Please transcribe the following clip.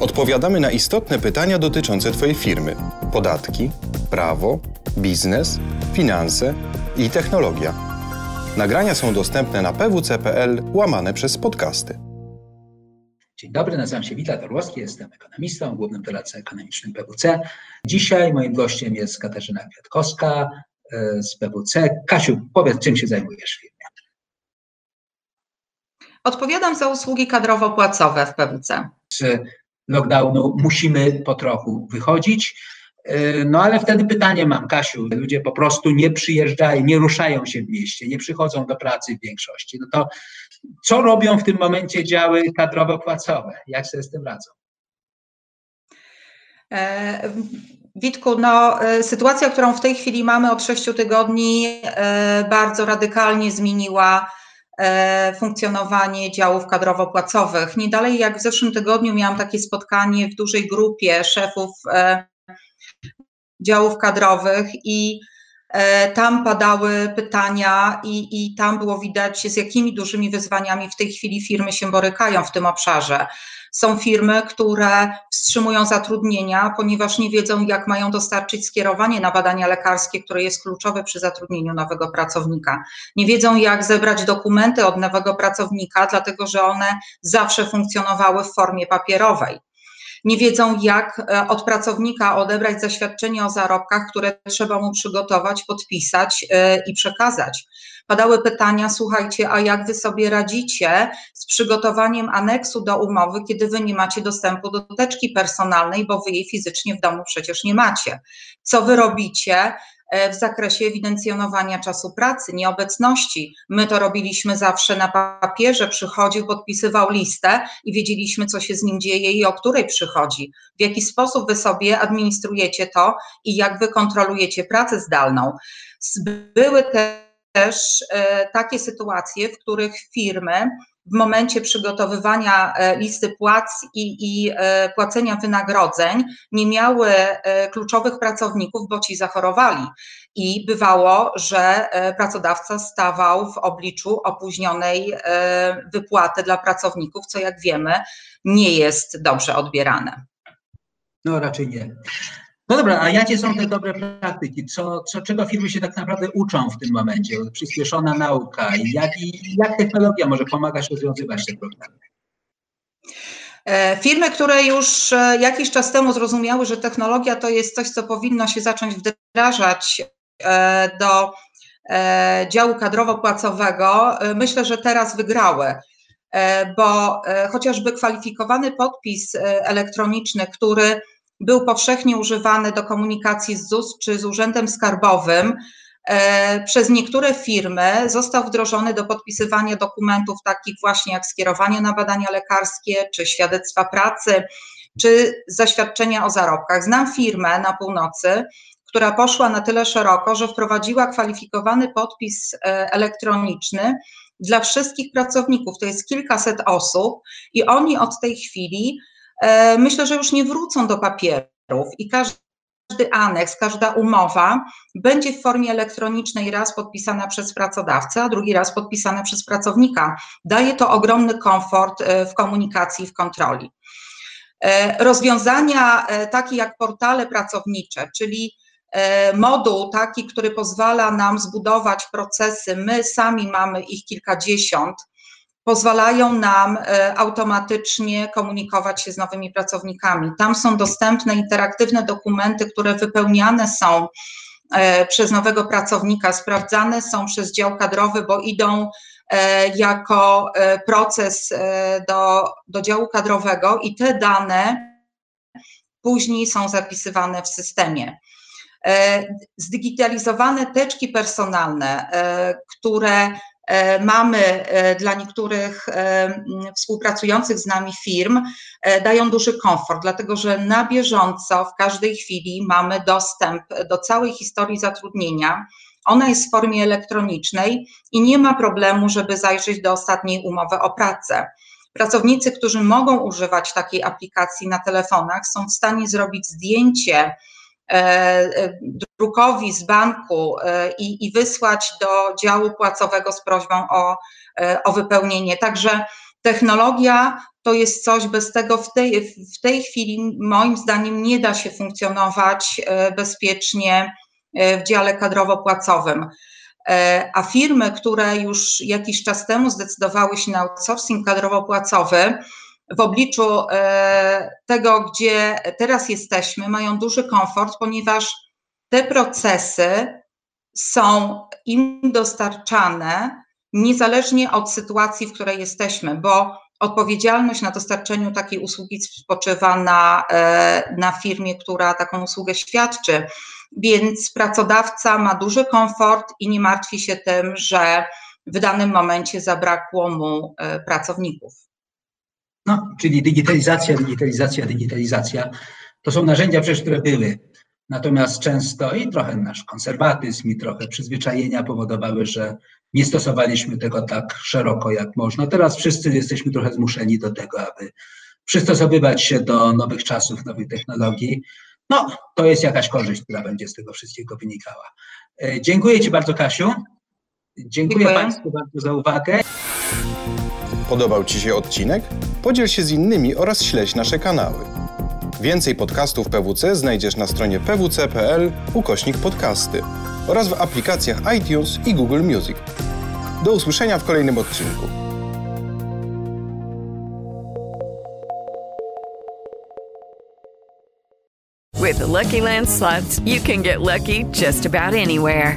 Odpowiadamy na istotne pytania dotyczące Twojej firmy. Podatki, prawo, biznes, finanse i technologia. Nagrania są dostępne na pwc.pl łamane przez podcasty. Dzień dobry, nazywam się Witold Orłowski, jestem ekonomistą, głównym doradcą ekonomicznym PWC. Dzisiaj moim gościem jest Katarzyna Kwiatkowska e, z PWC. Kasiu, powiedz, czym się zajmujesz w firmie? Odpowiadam za usługi kadrowo-płacowe w PWC. Z lockdownu musimy po trochu wychodzić. E, no ale wtedy pytanie mam, Kasiu, ludzie po prostu nie przyjeżdżają, nie ruszają się w mieście, nie przychodzą do pracy w większości. No to co robią w tym momencie działy kadrowo-płacowe? Jak sobie z tym radzą? E, Witku, no, e, sytuacja, którą w tej chwili mamy od sześciu tygodni, bardzo radykalnie zmieniła funkcjonowanie działów kadrowo-płacowych. Nie dalej jak w zeszłym tygodniu miałam takie spotkanie w dużej grupie szefów działów kadrowych i e, tam padały pytania i, i tam było widać, z jakimi dużymi wyzwaniami w tej chwili firmy się borykają w tym obszarze. Są firmy, które wstrzymują zatrudnienia, ponieważ nie wiedzą, jak mają dostarczyć skierowanie na badania lekarskie, które jest kluczowe przy zatrudnieniu nowego pracownika. Nie wiedzą, jak zebrać dokumenty od nowego pracownika, dlatego że one zawsze funkcjonowały w formie papierowej nie wiedzą, jak e, od pracownika odebrać zaświadczenie o zarobkach, które trzeba mu przygotować, podpisać e, i przekazać. Padały pytania, słuchajcie, a jak wy sobie radzicie z przygotowaniem aneksu do umowy, kiedy wy nie macie dostępu do teczki personalnej, bo wy jej fizycznie w domu przecież nie macie? Co wy robicie, w zakresie ewidencjonowania czasu pracy, nieobecności. My to robiliśmy zawsze na papierze, przychodził, podpisywał listę i wiedzieliśmy, co się z nim dzieje i o której przychodzi. W jaki sposób wy sobie administrujecie to i jak wy kontrolujecie pracę zdalną. Były też e, takie sytuacje, w których firmy w momencie przygotowywania e, listy płac i, i e, płacenia wynagrodzeń nie miały kluczowych pracowników, bo ci zachorowali. I bywało, że pracodawca stawał w obliczu opóźnionej wypłaty dla pracowników, co jak wiemy nie jest dobrze odbierane. No raczej nie. No dobra, a jakie są te dobre praktyki? Co, co, czego firmy się tak naprawdę uczą w tym momencie? Przyspieszona nauka i jak, i jak technologia może pomagać rozwiązywać te problemy? E, firmy, które już e, jakiś czas temu zrozumiały, że technologia to jest coś, co powinno się zacząć wdrażać e, do działu kadrowo-płacowego, myślę, że teraz wygrały, bo chociażby kwalifikowany podpis elektroniczny, który był powszechnie używany do komunikacji z ZUS czy z Urzędem Skarbowym, e, przez niektóre firmy został wdrożony do podpisywania dokumentów takich właśnie jak skierowanie na badania lekarskie, czy świadectwa pracy, czy zaświadczenia o zarobkach. Znam firmę na północy, która poszła na tyle szeroko, że wprowadziła kwalifikowany podpis e, elektroniczny dla wszystkich pracowników. To jest kilkaset osób i oni od tej chwili myślę, że już nie wrócą do papierów i każdy aneks, każda umowa będzie w formie elektronicznej raz podpisana przez pracodawcę, a drugi raz podpisana przez pracownika. Daje to ogromny komfort e, w komunikacji, w kontroli. E, rozwiązania takie jak portale pracownicze, czyli moduł taki, który pozwala nam zbudować procesy, my sami mamy ich kilkadziesiąt, pozwalają nam automatycznie komunikować się z nowymi pracownikami. Tam są dostępne interaktywne dokumenty, które wypełniane są przez nowego pracownika, sprawdzane są przez dział kadrowy, bo idą E, jako e, proces e, do, do działu kadrowego i te dane później są zapisywane w systemie. Zdigitalizowane teczki personalne, które mamy dla niektórych współpracujących z nami firm, dają duży komfort, dlatego że na bieżąco w każdej chwili mamy dostęp do całej historii zatrudnienia ona jest w formie elektronicznej i nie ma problemu, żeby zajrzeć do ostatniej umowy o pracę. Pracownicy, którzy mogą używać takiej aplikacji na telefonach, są w stanie zrobić zdjęcie e, e, drukowi z banku e, i, i wysłać do działu płacowego z prośbą o, o wypełnienie. Także technologia to jest coś, bez tego w tej, w tej chwili moim zdaniem nie da się funkcjonować bezpiecznie E, w dziale kadrowo-płacowym. E, a firmy, które już jakiś czas temu zdecydowały się na outsourcing kadrowo-płacowy, w obliczu e, tego, gdzie teraz jesteśmy, mają duży komfort, ponieważ te procesy są im dostarczane niezależnie od sytuacji, w której jesteśmy, bo odpowiedzialność na dostarczeniu takiej usługi spoczywa na, na firmie, która taką usługę świadczy więc pracodawca ma duży komfort i nie martwi się tym, że w danym momencie zabrakło mu e, pracowników. No, czyli digitalizacja, digitalizacja, digitalizacja. To są narzędzia przecież, które były. Natomiast często i trochę nasz konserwatyzm, i trochę przyzwyczajenia powodowały, że nie stosowaliśmy tego tak szeroko, jak można. Teraz wszyscy jesteśmy trochę zmuszeni do tego, aby przystosowywać się do nowych czasów, nowych technologii. No, to jest jakaś korzyść, która będzie z tego wszystkiego wynikała. E, dziękuję Ci bardzo, Kasiu. Dziękuję, Dziękuję. Państwu bardzo za uwagę. Podobał Ci się odcinek? Podziel się z innymi oraz śledź nasze kanały. Więcej podcastów PWC znajdziesz na stronie pwc.pl ukośnik podcasty oraz w aplikacjach iTunes i Google Music. Do usłyszenia w kolejnym odcinku. With Lucky Land slots, you can get lucky just about anywhere.